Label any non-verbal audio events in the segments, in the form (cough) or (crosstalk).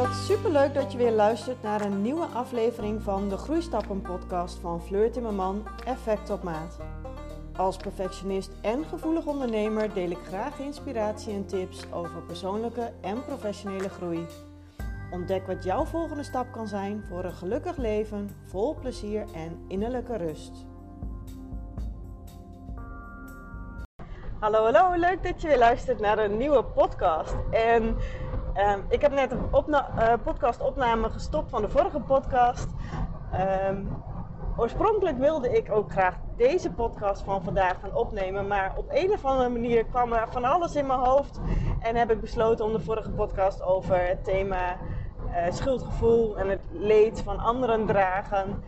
Wat superleuk dat je weer luistert naar een nieuwe aflevering van de Groeistappen podcast van Fleur Timmerman Effect op Maat. Als perfectionist en gevoelig ondernemer deel ik graag inspiratie en tips over persoonlijke en professionele groei. Ontdek wat jouw volgende stap kan zijn voor een gelukkig leven, vol plezier en innerlijke rust. Hallo, hallo, leuk dat je weer luistert naar een nieuwe podcast. En um, ik heb net een opna- uh, podcastopname gestopt van de vorige podcast. Um, oorspronkelijk wilde ik ook graag deze podcast van vandaag gaan opnemen, maar op een of andere manier kwam er van alles in mijn hoofd en heb ik besloten om de vorige podcast over het thema uh, schuldgevoel en het leed van anderen dragen,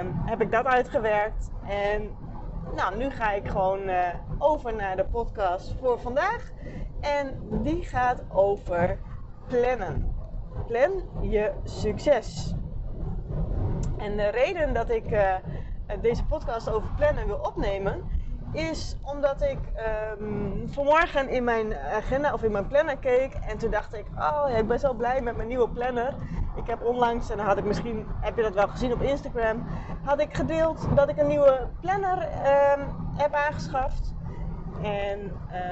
um, heb ik dat uitgewerkt en nou, nu ga ik gewoon uh, over naar de podcast voor vandaag. En die gaat over plannen. Plan je succes. En de reden dat ik uh, deze podcast over plannen wil opnemen, is omdat ik um, vanmorgen in mijn agenda of in mijn planner keek en toen dacht ik, oh ik ben zo blij met mijn nieuwe planner. Ik heb onlangs, en dan had ik misschien, heb je dat wel gezien op Instagram, had ik gedeeld dat ik een nieuwe planner um, heb aangeschaft. En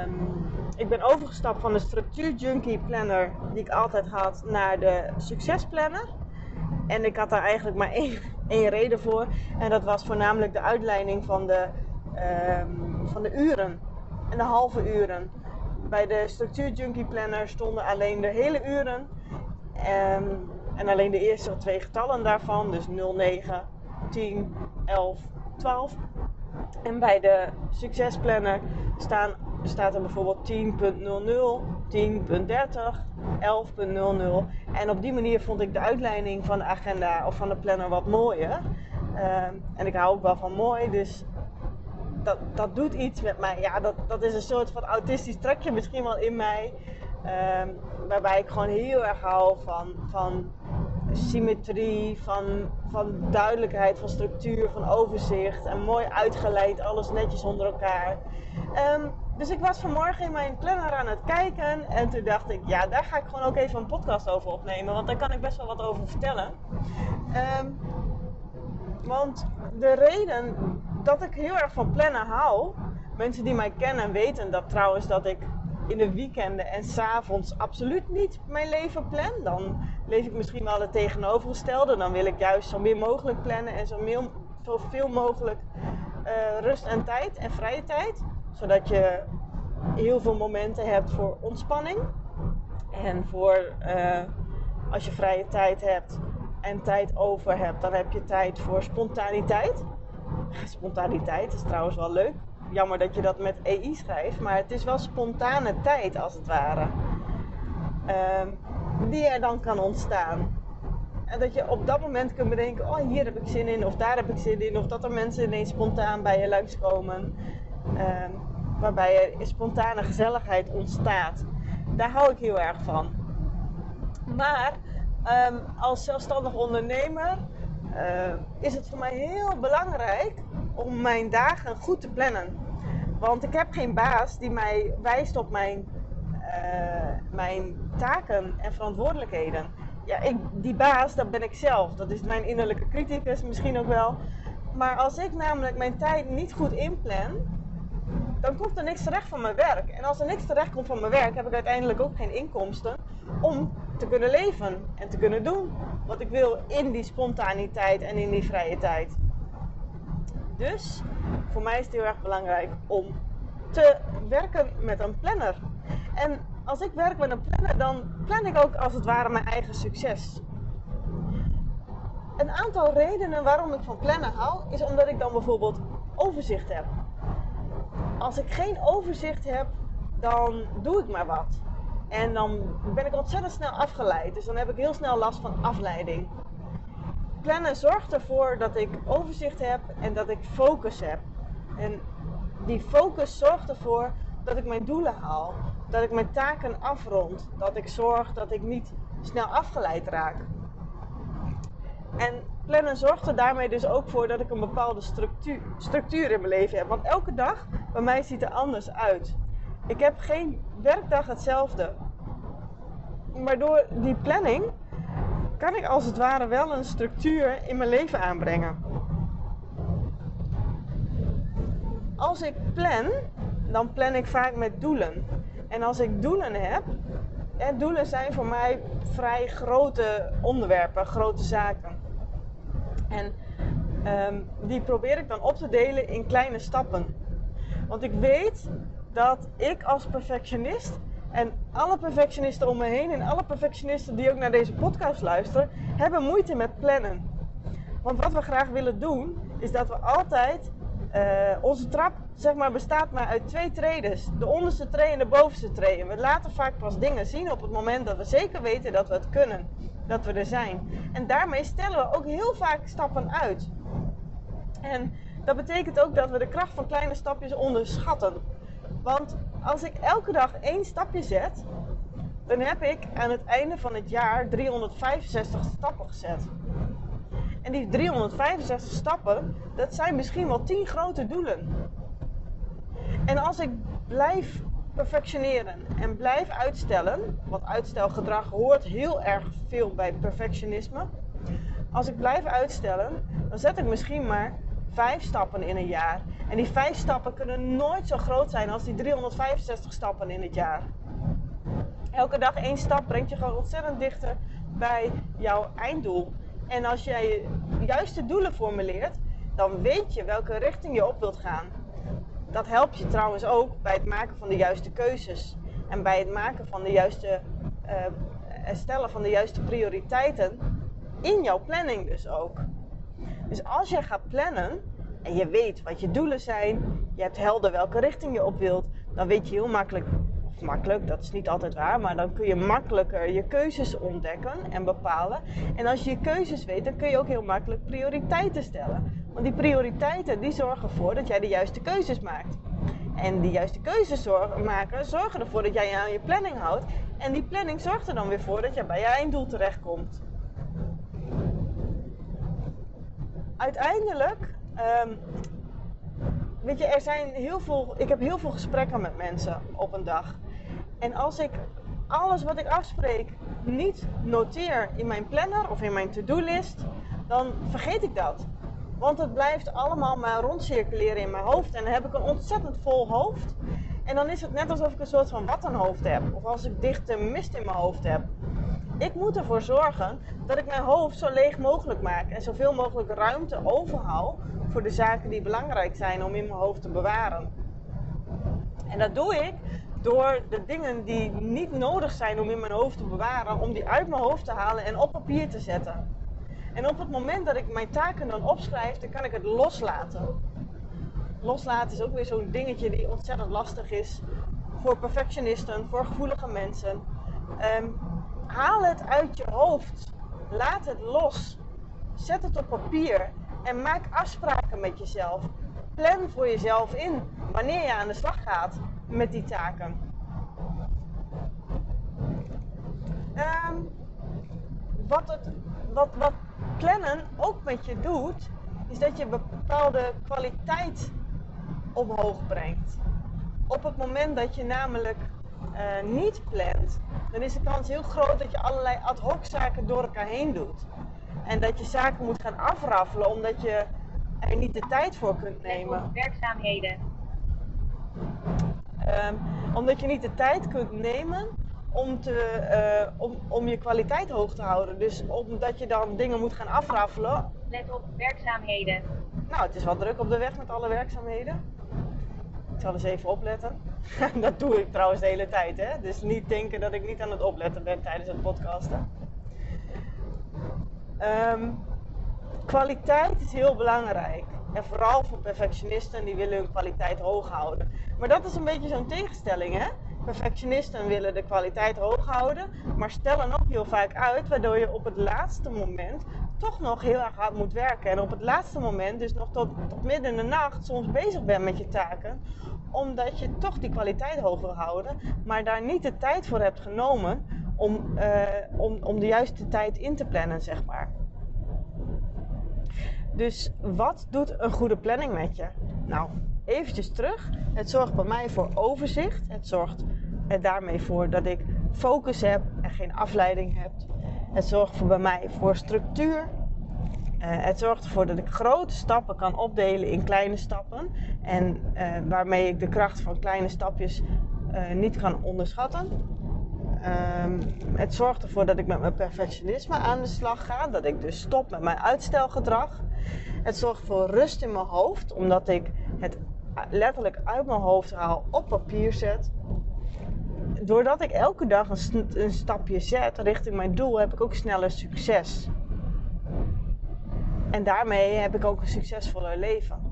um, ik ben overgestapt van de structuur junkie planner die ik altijd had naar de succesplanner. En ik had daar eigenlijk maar één, (laughs) één reden voor. En dat was voornamelijk de uitleiding van de, um, van de uren en de halve uren. Bij de structuur junkie planner stonden alleen de hele uren. Um, en alleen de eerste twee getallen daarvan, dus 09, 10, 11, 12. En bij de succesplanner staan, staat er bijvoorbeeld 10.00, 10.30, 11.00. En op die manier vond ik de uitleiding van de agenda of van de planner wat mooier. Um, en ik hou ook wel van mooi, dus dat, dat doet iets met mij. Ja, dat, dat is een soort van autistisch trekje misschien wel in mij. Um, waarbij ik gewoon heel erg hou van, van symmetrie, van, van duidelijkheid, van structuur, van overzicht. En mooi uitgeleid, alles netjes onder elkaar. Um, dus ik was vanmorgen in mijn planner aan het kijken. En toen dacht ik, ja, daar ga ik gewoon ook even een podcast over opnemen. Want daar kan ik best wel wat over vertellen. Um, want de reden dat ik heel erg van plannen hou. Mensen die mij kennen weten dat trouwens dat ik in de weekenden en s'avonds absoluut niet mijn leven plan. Dan leef ik misschien wel het tegenovergestelde. Dan wil ik juist zo min mogelijk plannen en zoveel mogelijk uh, rust en tijd en vrije tijd. Zodat je heel veel momenten hebt voor ontspanning. En voor uh, als je vrije tijd hebt en tijd over hebt, dan heb je tijd voor spontaniteit. Spontaniteit is trouwens wel leuk jammer dat je dat met EI schrijft, maar het is wel spontane tijd als het ware. Um, die er dan kan ontstaan. En dat je op dat moment kunt bedenken, oh hier heb ik zin in, of daar heb ik zin in, of dat er mensen ineens spontaan bij je langskomen. Um, waarbij er spontane gezelligheid ontstaat. Daar hou ik heel erg van. Maar um, als zelfstandig ondernemer uh, is het voor mij heel belangrijk om mijn dagen goed te plannen. Want ik heb geen baas die mij wijst op mijn, uh, mijn taken en verantwoordelijkheden. Ja, ik, die baas, dat ben ik zelf. Dat is mijn innerlijke criticus misschien ook wel. Maar als ik namelijk mijn tijd niet goed inplan, dan komt er niks terecht van mijn werk. En als er niks terecht komt van mijn werk, heb ik uiteindelijk ook geen inkomsten om te kunnen leven en te kunnen doen wat ik wil in die spontaniteit en in die vrije tijd. Dus voor mij is het heel erg belangrijk om te werken met een planner. En als ik werk met een planner, dan plan ik ook als het ware mijn eigen succes. Een aantal redenen waarom ik van plannen hou, is omdat ik dan bijvoorbeeld overzicht heb. Als ik geen overzicht heb, dan doe ik maar wat. En dan ben ik ontzettend snel afgeleid. Dus dan heb ik heel snel last van afleiding. Plannen zorgt ervoor dat ik overzicht heb en dat ik focus heb. En die focus zorgt ervoor dat ik mijn doelen haal. Dat ik mijn taken afrond. Dat ik zorg dat ik niet snel afgeleid raak. En plannen zorgt er daarmee dus ook voor dat ik een bepaalde structuur, structuur in mijn leven heb. Want elke dag bij mij ziet er anders uit. Ik heb geen werkdag hetzelfde. Maar door die planning kan ik als het ware wel een structuur in mijn leven aanbrengen. Als ik plan, dan plan ik vaak met doelen. En als ik doelen heb, en doelen zijn voor mij vrij grote onderwerpen, grote zaken. En um, die probeer ik dan op te delen in kleine stappen. Want ik weet dat ik als perfectionist en alle perfectionisten om me heen en alle perfectionisten die ook naar deze podcast luisteren, hebben moeite met plannen. Want wat we graag willen doen, is dat we altijd uh, onze trap zeg maar, bestaat maar uit twee tredes. De onderste tree en de bovenste tree. En we laten vaak pas dingen zien op het moment dat we zeker weten dat we het kunnen. Dat we er zijn. En daarmee stellen we ook heel vaak stappen uit. En dat betekent ook dat we de kracht van kleine stapjes onderschatten. Want als ik elke dag één stapje zet, dan heb ik aan het einde van het jaar 365 stappen gezet. En die 365 stappen, dat zijn misschien wel 10 grote doelen. En als ik blijf perfectioneren en blijf uitstellen, want uitstelgedrag hoort heel erg veel bij perfectionisme. Als ik blijf uitstellen, dan zet ik misschien maar vijf stappen in een jaar. En die vijf stappen kunnen nooit zo groot zijn als die 365 stappen in het jaar. Elke dag één stap brengt je gewoon ontzettend dichter bij jouw einddoel. En als jij juiste doelen formuleert, dan weet je welke richting je op wilt gaan. Dat helpt je trouwens ook bij het maken van de juiste keuzes. En bij het maken van de juiste, uh, stellen van de juiste prioriteiten in jouw planning dus ook. Dus als je gaat plannen en je weet wat je doelen zijn, je hebt helder welke richting je op wilt, dan weet je heel makkelijk, of makkelijk, dat is niet altijd waar, maar dan kun je makkelijker je keuzes ontdekken en bepalen. En als je je keuzes weet, dan kun je ook heel makkelijk prioriteiten stellen. Want die prioriteiten die zorgen ervoor dat jij de juiste keuzes maakt. En die juiste keuzes zorgen, maken zorgen ervoor dat jij aan je planning houdt. En die planning zorgt er dan weer voor dat je bij je einddoel terechtkomt. uiteindelijk, um, weet je, er zijn heel veel, ik heb heel veel gesprekken met mensen op een dag. En als ik alles wat ik afspreek niet noteer in mijn planner of in mijn to-do-list, dan vergeet ik dat. Want het blijft allemaal maar rondcirculeren in mijn hoofd. En dan heb ik een ontzettend vol hoofd. En dan is het net alsof ik een soort van wattenhoofd heb. Of als ik dichte mist in mijn hoofd heb. Ik moet ervoor zorgen dat ik mijn hoofd zo leeg mogelijk maak en zoveel mogelijk ruimte overhoud voor de zaken die belangrijk zijn om in mijn hoofd te bewaren. En dat doe ik door de dingen die niet nodig zijn om in mijn hoofd te bewaren, om die uit mijn hoofd te halen en op papier te zetten. En op het moment dat ik mijn taken dan opschrijf, dan kan ik het loslaten. Loslaten is ook weer zo'n dingetje die ontzettend lastig is voor perfectionisten, voor gevoelige mensen. Um, haal het uit je hoofd. Laat het los. Zet het op papier en maak afspraken met jezelf. Plan voor jezelf in wanneer je aan de slag gaat met die taken. Ehm, wat, het, wat, wat plannen ook met je doet, is dat je bepaalde kwaliteit omhoog brengt. Op het moment dat je namelijk uh, niet plant, dan is de kans heel groot dat je allerlei ad hoc zaken door elkaar heen doet. En dat je zaken moet gaan afraffelen omdat je er niet de tijd voor kunt nemen. Werkzaamheden. Um, omdat je niet de tijd kunt nemen om, te, uh, om, om je kwaliteit hoog te houden. Dus omdat je dan dingen moet gaan afraffelen. Let op werkzaamheden. Nou, het is wel druk op de weg met alle werkzaamheden. Ik zal eens even opletten. (laughs) dat doe ik trouwens de hele tijd, hè? Dus niet denken dat ik niet aan het opletten ben tijdens het podcasten. Um, kwaliteit is heel belangrijk. En vooral voor perfectionisten die willen hun kwaliteit hoog houden. Maar dat is een beetje zo'n tegenstelling, hè? Perfectionisten willen de kwaliteit hoog houden, maar stellen ook heel vaak uit, waardoor je op het laatste moment toch nog heel erg hard moet werken. En op het laatste moment, dus nog tot, tot midden in de nacht, soms bezig bent met je taken, omdat je toch die kwaliteit hoog wil houden, maar daar niet de tijd voor hebt genomen om, uh, om, om de juiste tijd in te plannen, zeg maar. Dus wat doet een goede planning met je? Nou, eventjes terug. Het zorgt bij mij voor overzicht. Het zorgt er daarmee voor dat ik focus heb en geen afleiding heb. Het zorgt voor bij mij voor structuur. Uh, het zorgt ervoor dat ik grote stappen kan opdelen in kleine stappen. En uh, waarmee ik de kracht van kleine stapjes uh, niet kan onderschatten. Um, het zorgt ervoor dat ik met mijn perfectionisme aan de slag ga. Dat ik dus stop met mijn uitstelgedrag. Het zorgt voor rust in mijn hoofd, omdat ik het letterlijk uit mijn hoofd haal, op papier zet. Doordat ik elke dag een, een stapje zet richting mijn doel, heb ik ook sneller succes. En daarmee heb ik ook een succesvoller leven.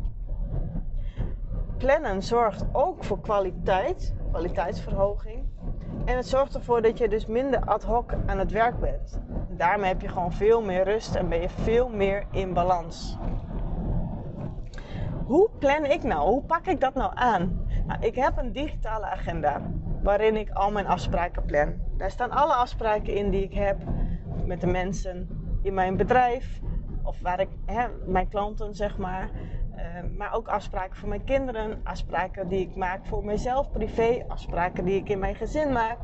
Plannen zorgt ook voor kwaliteit, kwaliteitsverhoging. En het zorgt ervoor dat je dus minder ad hoc aan het werk bent. Daarmee heb je gewoon veel meer rust en ben je veel meer in balans. Hoe plan ik nou? Hoe pak ik dat nou aan? Nou, ik heb een digitale agenda waarin ik al mijn afspraken plan. Daar staan alle afspraken in die ik heb met de mensen in mijn bedrijf of waar ik, hè, mijn klanten zeg maar. Uh, maar ook afspraken voor mijn kinderen, afspraken die ik maak voor mezelf privé, afspraken die ik in mijn gezin maak.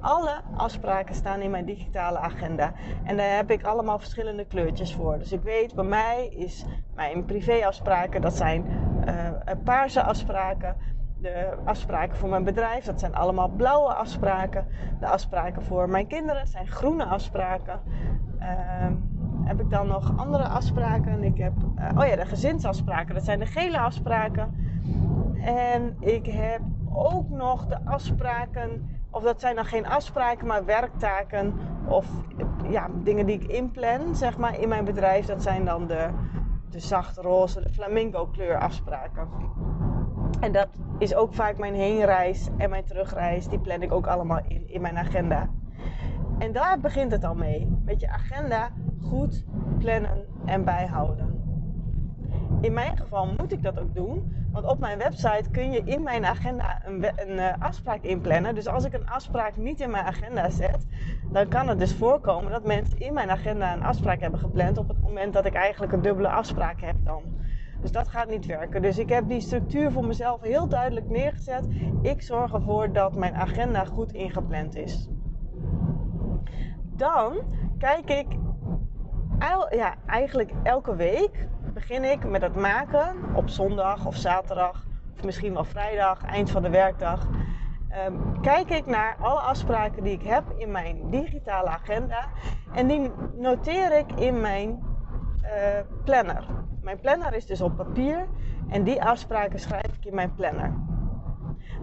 Alle afspraken staan in mijn digitale agenda. En daar heb ik allemaal verschillende kleurtjes voor. Dus ik weet, bij mij is mijn privéafspraken, dat zijn uh, paarse afspraken. De afspraken voor mijn bedrijf, dat zijn allemaal blauwe afspraken. De afspraken voor mijn kinderen zijn groene afspraken. Uh, heb ik dan nog andere afspraken. Ik heb, uh, oh ja, de gezinsafspraken, dat zijn de gele afspraken. En ik heb ook nog de afspraken, of dat zijn dan geen afspraken, maar werktaken. Of ja, dingen die ik inplan, zeg maar, in mijn bedrijf. Dat zijn dan de, de zachte roze, de flamingo kleur afspraken. En dat is ook vaak mijn heenreis en mijn terugreis. Die plan ik ook allemaal in, in mijn agenda. En daar begint het al mee. Met je agenda goed plannen en bijhouden. In mijn geval moet ik dat ook doen, want op mijn website kun je in mijn agenda een, een uh, afspraak inplannen. Dus als ik een afspraak niet in mijn agenda zet, dan kan het dus voorkomen dat mensen in mijn agenda een afspraak hebben gepland op het moment dat ik eigenlijk een dubbele afspraak heb dan. Dus dat gaat niet werken. Dus ik heb die structuur voor mezelf heel duidelijk neergezet. Ik zorg ervoor dat mijn agenda goed ingepland is. Dan kijk ik ja, eigenlijk elke week begin ik met het maken op zondag of zaterdag of misschien wel vrijdag, eind van de werkdag. Um, kijk ik naar alle afspraken die ik heb in mijn digitale agenda en die noteer ik in mijn uh, planner. Mijn planner is dus op papier en die afspraken schrijf ik in mijn planner.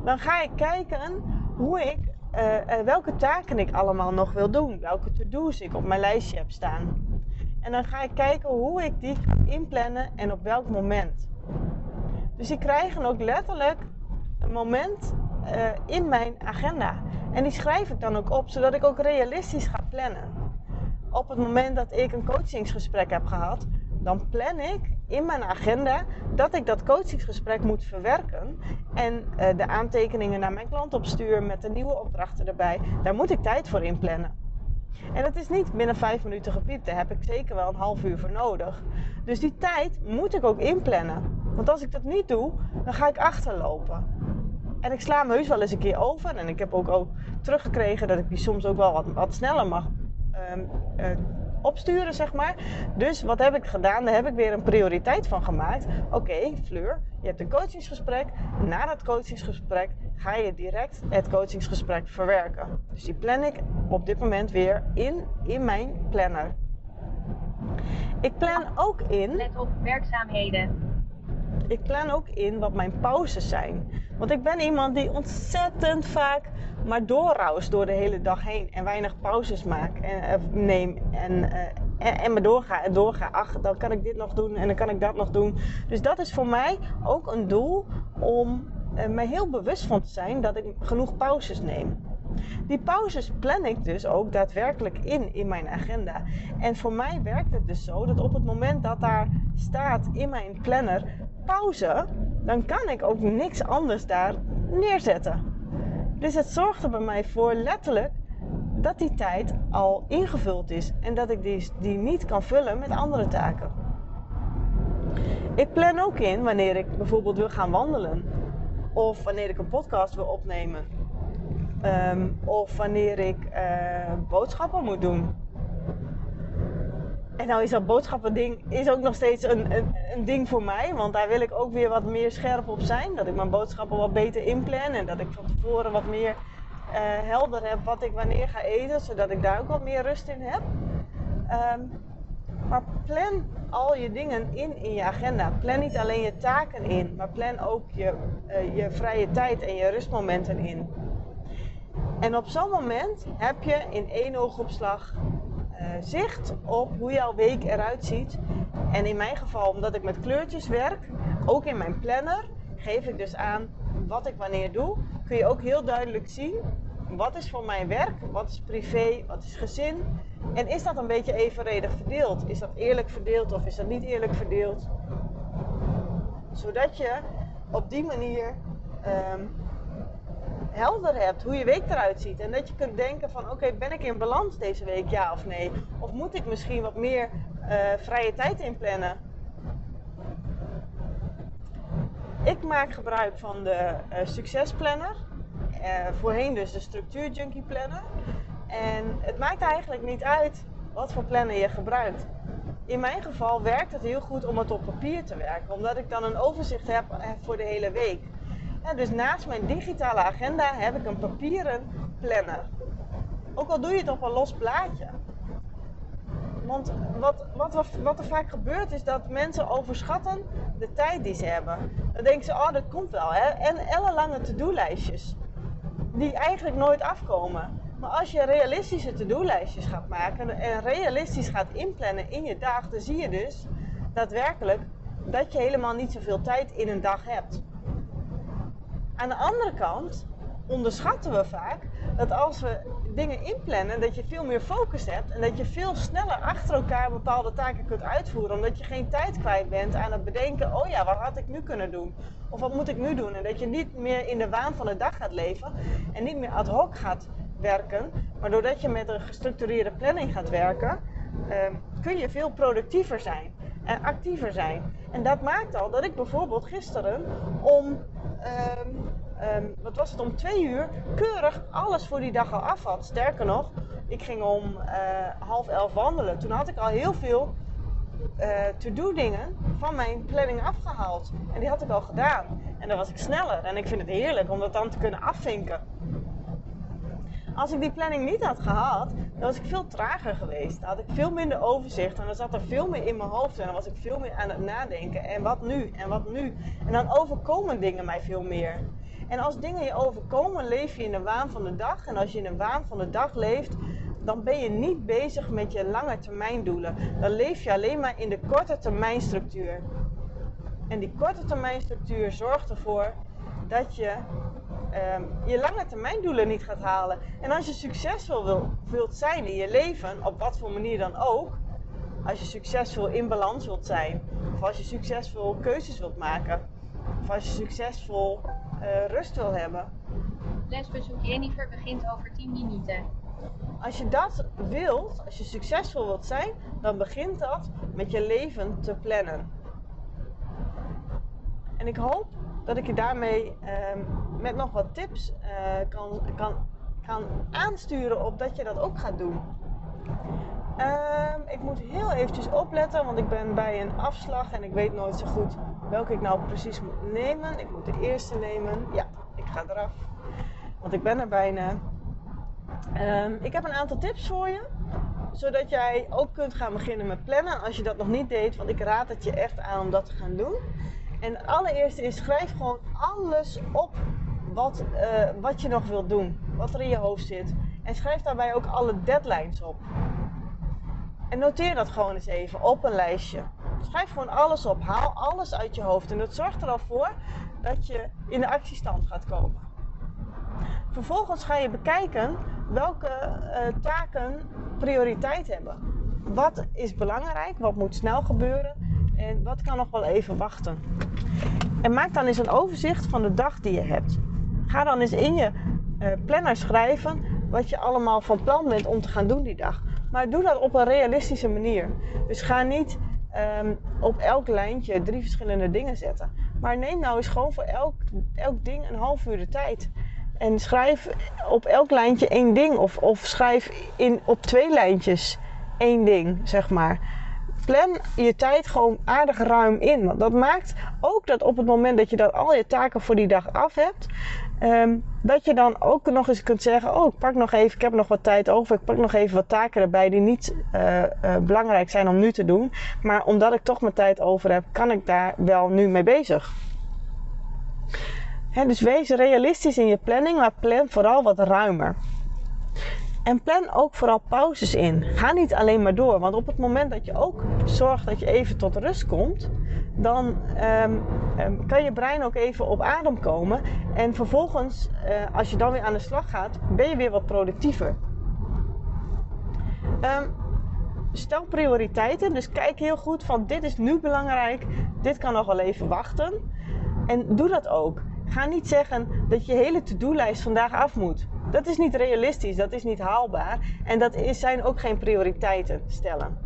Dan ga ik kijken hoe ik, uh, welke taken ik allemaal nog wil doen, welke to-do's ik op mijn lijstje heb staan. En dan ga ik kijken hoe ik die ga inplannen en op welk moment. Dus die krijgen ook letterlijk een moment uh, in mijn agenda. En die schrijf ik dan ook op, zodat ik ook realistisch ga plannen. Op het moment dat ik een coachingsgesprek heb gehad, dan plan ik in mijn agenda dat ik dat coachingsgesprek moet verwerken. En uh, de aantekeningen naar mijn klant opstuur met de nieuwe opdrachten erbij. Daar moet ik tijd voor inplannen. En het is niet binnen vijf minuten gepiept. Daar heb ik zeker wel een half uur voor nodig. Dus die tijd moet ik ook inplannen. Want als ik dat niet doe, dan ga ik achterlopen. En ik sla me heus wel eens een keer over. En ik heb ook, ook teruggekregen dat ik die soms ook wel wat, wat sneller mag um, uh, opsturen, zeg maar. Dus wat heb ik gedaan? Daar heb ik weer een prioriteit van gemaakt. Oké, Fleur, je hebt een coachingsgesprek. Na dat coachingsgesprek ga je direct het coachingsgesprek verwerken. Dus die plan ik op dit moment weer in, in mijn planner. Ik plan ook in. Let op werkzaamheden. Ik plan ook in wat mijn pauzes zijn. Want ik ben iemand die ontzettend vaak maar doorraust door de hele dag heen. En weinig pauzes maak en uh, neem. En, uh, en, me doorga en doorga. Ach, dan kan ik dit nog doen en dan kan ik dat nog doen. Dus dat is voor mij ook een doel om uh, mij heel bewust van te zijn dat ik genoeg pauzes neem. Die pauzes plan ik dus ook daadwerkelijk in in mijn agenda. En voor mij werkt het dus zo dat op het moment dat daar staat in mijn planner pauze, dan kan ik ook niks anders daar neerzetten. Dus het zorgt er bij mij voor letterlijk dat die tijd al ingevuld is en dat ik die, die niet kan vullen met andere taken. Ik plan ook in wanneer ik bijvoorbeeld wil gaan wandelen, of wanneer ik een podcast wil opnemen, um, of wanneer ik uh, boodschappen moet doen. En nou is dat boodschappending is ook nog steeds een, een, een, ding voor mij. Want daar wil ik ook weer wat meer scherp op zijn. Dat ik mijn boodschappen wat beter inplan. En dat ik van tevoren wat meer uh, helder heb wat ik wanneer ga eten. Zodat ik daar ook wat meer rust in heb. Um, maar plan al je dingen in in je agenda. Plan niet alleen je taken in. Maar plan ook je, uh, je vrije tijd en je rustmomenten in. En op zo'n moment heb je in één oogopslag zicht op hoe jouw week eruit ziet. En in mijn geval, omdat ik met kleurtjes werk, ook in mijn planner, geef ik dus aan wat ik wanneer doe. Kun je ook heel duidelijk zien wat is voor mijn werk, wat is privé, wat is gezin. En is dat een beetje evenredig verdeeld? Is dat eerlijk verdeeld of is dat niet eerlijk verdeeld? Zodat je op die manier um, helder hebt hoe je week eruit ziet. En dat je kunt denken van oké, ben ik in balans deze week ja of nee? Of moet ik misschien wat meer uh, vrije tijd inplannen? Ik maak gebruik van de uh, succesplanner. Uh, voorheen dus de structuur junkie planner. En het maakt eigenlijk niet uit wat voor planner je gebruikt. In mijn geval werkt het heel goed om het op papier te werken, omdat ik dan een overzicht heb voor de hele week dus naast mijn digitale agenda heb ik een papieren planner. Ook al doe je het op een los blaadje. Want wat, wat, wat er vaak gebeurt is dat mensen overschatten de tijd die ze hebben. Dan denken ze, oh dat komt wel. Hè? En ellenlange to-do-lijstjes. Die eigenlijk nooit afkomen. Maar als je realistische to-do-lijstjes gaat maken en realistisch gaat inplannen in je dag, dan zie je dus daadwerkelijk dat je helemaal niet zoveel tijd in een dag hebt. Aan de andere kant onderschatten we vaak dat als we dingen inplannen, dat je veel meer focus hebt en dat je veel sneller achter elkaar bepaalde taken kunt uitvoeren, omdat je geen tijd kwijt bent aan het bedenken, oh ja, wat had ik nu kunnen doen? Of wat moet ik nu doen? En dat je niet meer in de waan van de dag gaat leven en niet meer ad hoc gaat werken, maar doordat je met een gestructureerde planning gaat werken, ehm, kun je veel productiever zijn actiever zijn. En dat maakt al dat ik bijvoorbeeld gisteren om um, um, wat was het, om twee uur keurig alles voor die dag al af had. Sterker nog, ik ging om uh, half elf wandelen. Toen had ik al heel veel uh, to-do dingen van mijn planning afgehaald. En die had ik al gedaan. En dan was ik sneller. En ik vind het heerlijk om dat dan te kunnen afvinken. Als ik die planning niet had gehad, dan was ik veel trager geweest. Dan had ik veel minder overzicht en dan zat er veel meer in mijn hoofd en dan was ik veel meer aan het nadenken. En wat nu? En wat nu? En dan overkomen dingen mij veel meer. En als dingen je overkomen, leef je in de waan van de dag. En als je in de waan van de dag leeft, dan ben je niet bezig met je lange termijn doelen. Dan leef je alleen maar in de korte termijn structuur. En die korte termijn structuur zorgt ervoor dat je um, je lange termijn doelen niet gaat halen. En als je succesvol wil, wilt zijn in je leven, op wat voor manier dan ook, als je succesvol in balans wilt zijn, of als je succesvol keuzes wilt maken, of als je succesvol uh, rust wil hebben. Lesbezoek Jennifer begint over 10 minuten. Als je dat wilt, als je succesvol wilt zijn, dan begint dat met je leven te plannen. En ik hoop dat ik je daarmee ehm, met nog wat tips uh, kan, kan, kan aansturen op dat je dat ook gaat doen. Um, ik moet heel eventjes opletten, want ik ben bij een afslag en ik weet nooit zo goed welke ik nou precies moet nemen. Ik moet de eerste nemen. Ja, ik ga eraf, want ik ben er bijna. Um, ik heb een aantal tips voor je, zodat jij ook kunt gaan beginnen met plannen als je dat nog niet deed, want ik raad het je echt aan om dat te gaan doen. En het allereerste is schrijf gewoon alles op wat, uh, wat je nog wilt doen. Wat er in je hoofd zit. En schrijf daarbij ook alle deadlines op. En noteer dat gewoon eens even op een lijstje. Schrijf gewoon alles op. Haal alles uit je hoofd. En dat zorgt er al voor dat je in de actiestand gaat komen. Vervolgens ga je bekijken welke uh, taken prioriteit hebben. Wat is belangrijk? Wat moet snel gebeuren? En wat kan nog wel even wachten? En maak dan eens een overzicht van de dag die je hebt. Ga dan eens in je uh, planner schrijven wat je allemaal van plan bent om te gaan doen die dag. Maar doe dat op een realistische manier. Dus ga niet um, op elk lijntje drie verschillende dingen zetten. Maar neem nou eens gewoon voor elk, elk ding een half uur de tijd. En schrijf op elk lijntje één ding. Of, of schrijf in, op twee lijntjes één ding, zeg maar. Plan je tijd gewoon aardig ruim in. Want dat maakt ook dat op het moment dat je dan al je taken voor die dag af hebt, ehm, dat je dan ook nog eens kunt zeggen: Oh, ik pak nog even, ik heb nog wat tijd over. Ik pak nog even wat taken erbij die niet uh, uh, belangrijk zijn om nu te doen. Maar omdat ik toch mijn tijd over heb, kan ik daar wel nu mee bezig. Dus wees realistisch in je planning, maar plan vooral wat ruimer. En plan ook vooral pauzes in. Ga niet alleen maar door. Want op het moment dat je ook zorgt dat je even tot rust komt, dan um, um, kan je brein ook even op adem komen. En vervolgens, uh, als je dan weer aan de slag gaat, ben je weer wat productiever. Um, stel prioriteiten. Dus kijk heel goed van dit is nu belangrijk, dit kan nog wel even wachten. En doe dat ook. Ga niet zeggen dat je hele to-do-lijst vandaag af moet. Dat is niet realistisch, dat is niet haalbaar en dat is, zijn ook geen prioriteiten stellen.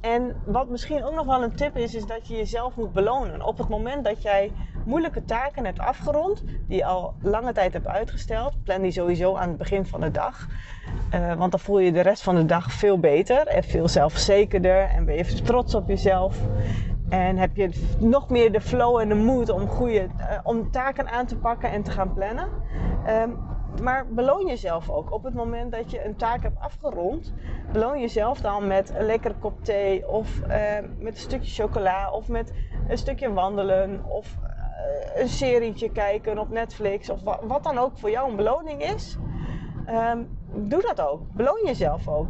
En wat misschien ook nog wel een tip is, is dat je jezelf moet belonen. Op het moment dat jij moeilijke taken hebt afgerond, die je al lange tijd hebt uitgesteld, plan die sowieso aan het begin van de dag. Uh, want dan voel je de rest van de dag veel beter en veel zelfverzekerder en ben je trots op jezelf. En heb je nog meer de flow en de moed om, goede, uh, om taken aan te pakken en te gaan plannen. Um, maar beloon jezelf ook. Op het moment dat je een taak hebt afgerond, beloon jezelf dan met een lekkere kop thee of uh, met een stukje chocola of met een stukje wandelen of uh, een serietje kijken op Netflix of wa wat dan ook voor jou een beloning is. Um, doe dat ook. Beloon jezelf ook.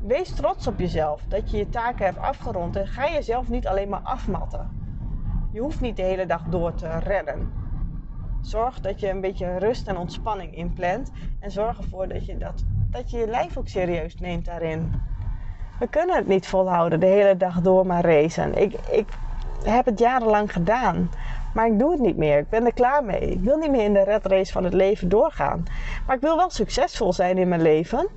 Wees trots op jezelf dat je je taken hebt afgerond en ga jezelf niet alleen maar afmatten. Je hoeft niet de hele dag door te redden. Zorg dat je een beetje rust en ontspanning inplant. En zorg ervoor dat je, dat, dat je je lijf ook serieus neemt daarin. We kunnen het niet volhouden de hele dag door maar racen. Ik, ik heb het jarenlang gedaan. Maar ik doe het niet meer. Ik ben er klaar mee. Ik wil niet meer in de red race van het leven doorgaan. Maar ik wil wel succesvol zijn in mijn leven.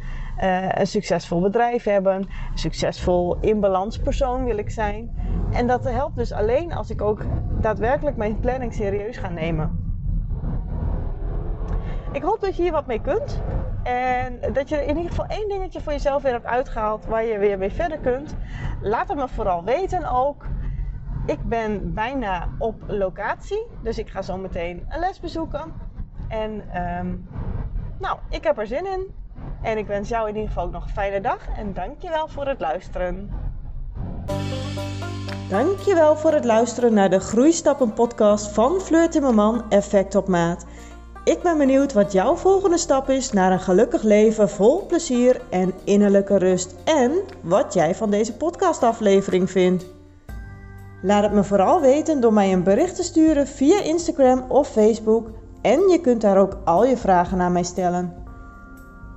Uh, een succesvol bedrijf hebben. Succesvol in balans persoon wil ik zijn. En dat helpt dus alleen als ik ook daadwerkelijk mijn planning serieus ga nemen. Ik hoop dat je hier wat mee kunt. En dat je in ieder geval één dingetje voor jezelf weer hebt uitgehaald waar je weer mee verder kunt. Laat het me vooral weten ook. Ik ben bijna op locatie, dus ik ga zo meteen een les bezoeken. En um, nou, ik heb er zin in. En ik wens jou in ieder geval ook nog een fijne dag. En dankjewel voor het luisteren. Dankjewel voor het luisteren naar de Groeistappen podcast van Fleur Timmerman Effect op Maat. Ik ben benieuwd wat jouw volgende stap is naar een gelukkig leven vol plezier en innerlijke rust. En wat jij van deze podcastaflevering vindt. Laat het me vooral weten door mij een bericht te sturen via Instagram of Facebook. En je kunt daar ook al je vragen naar mij stellen.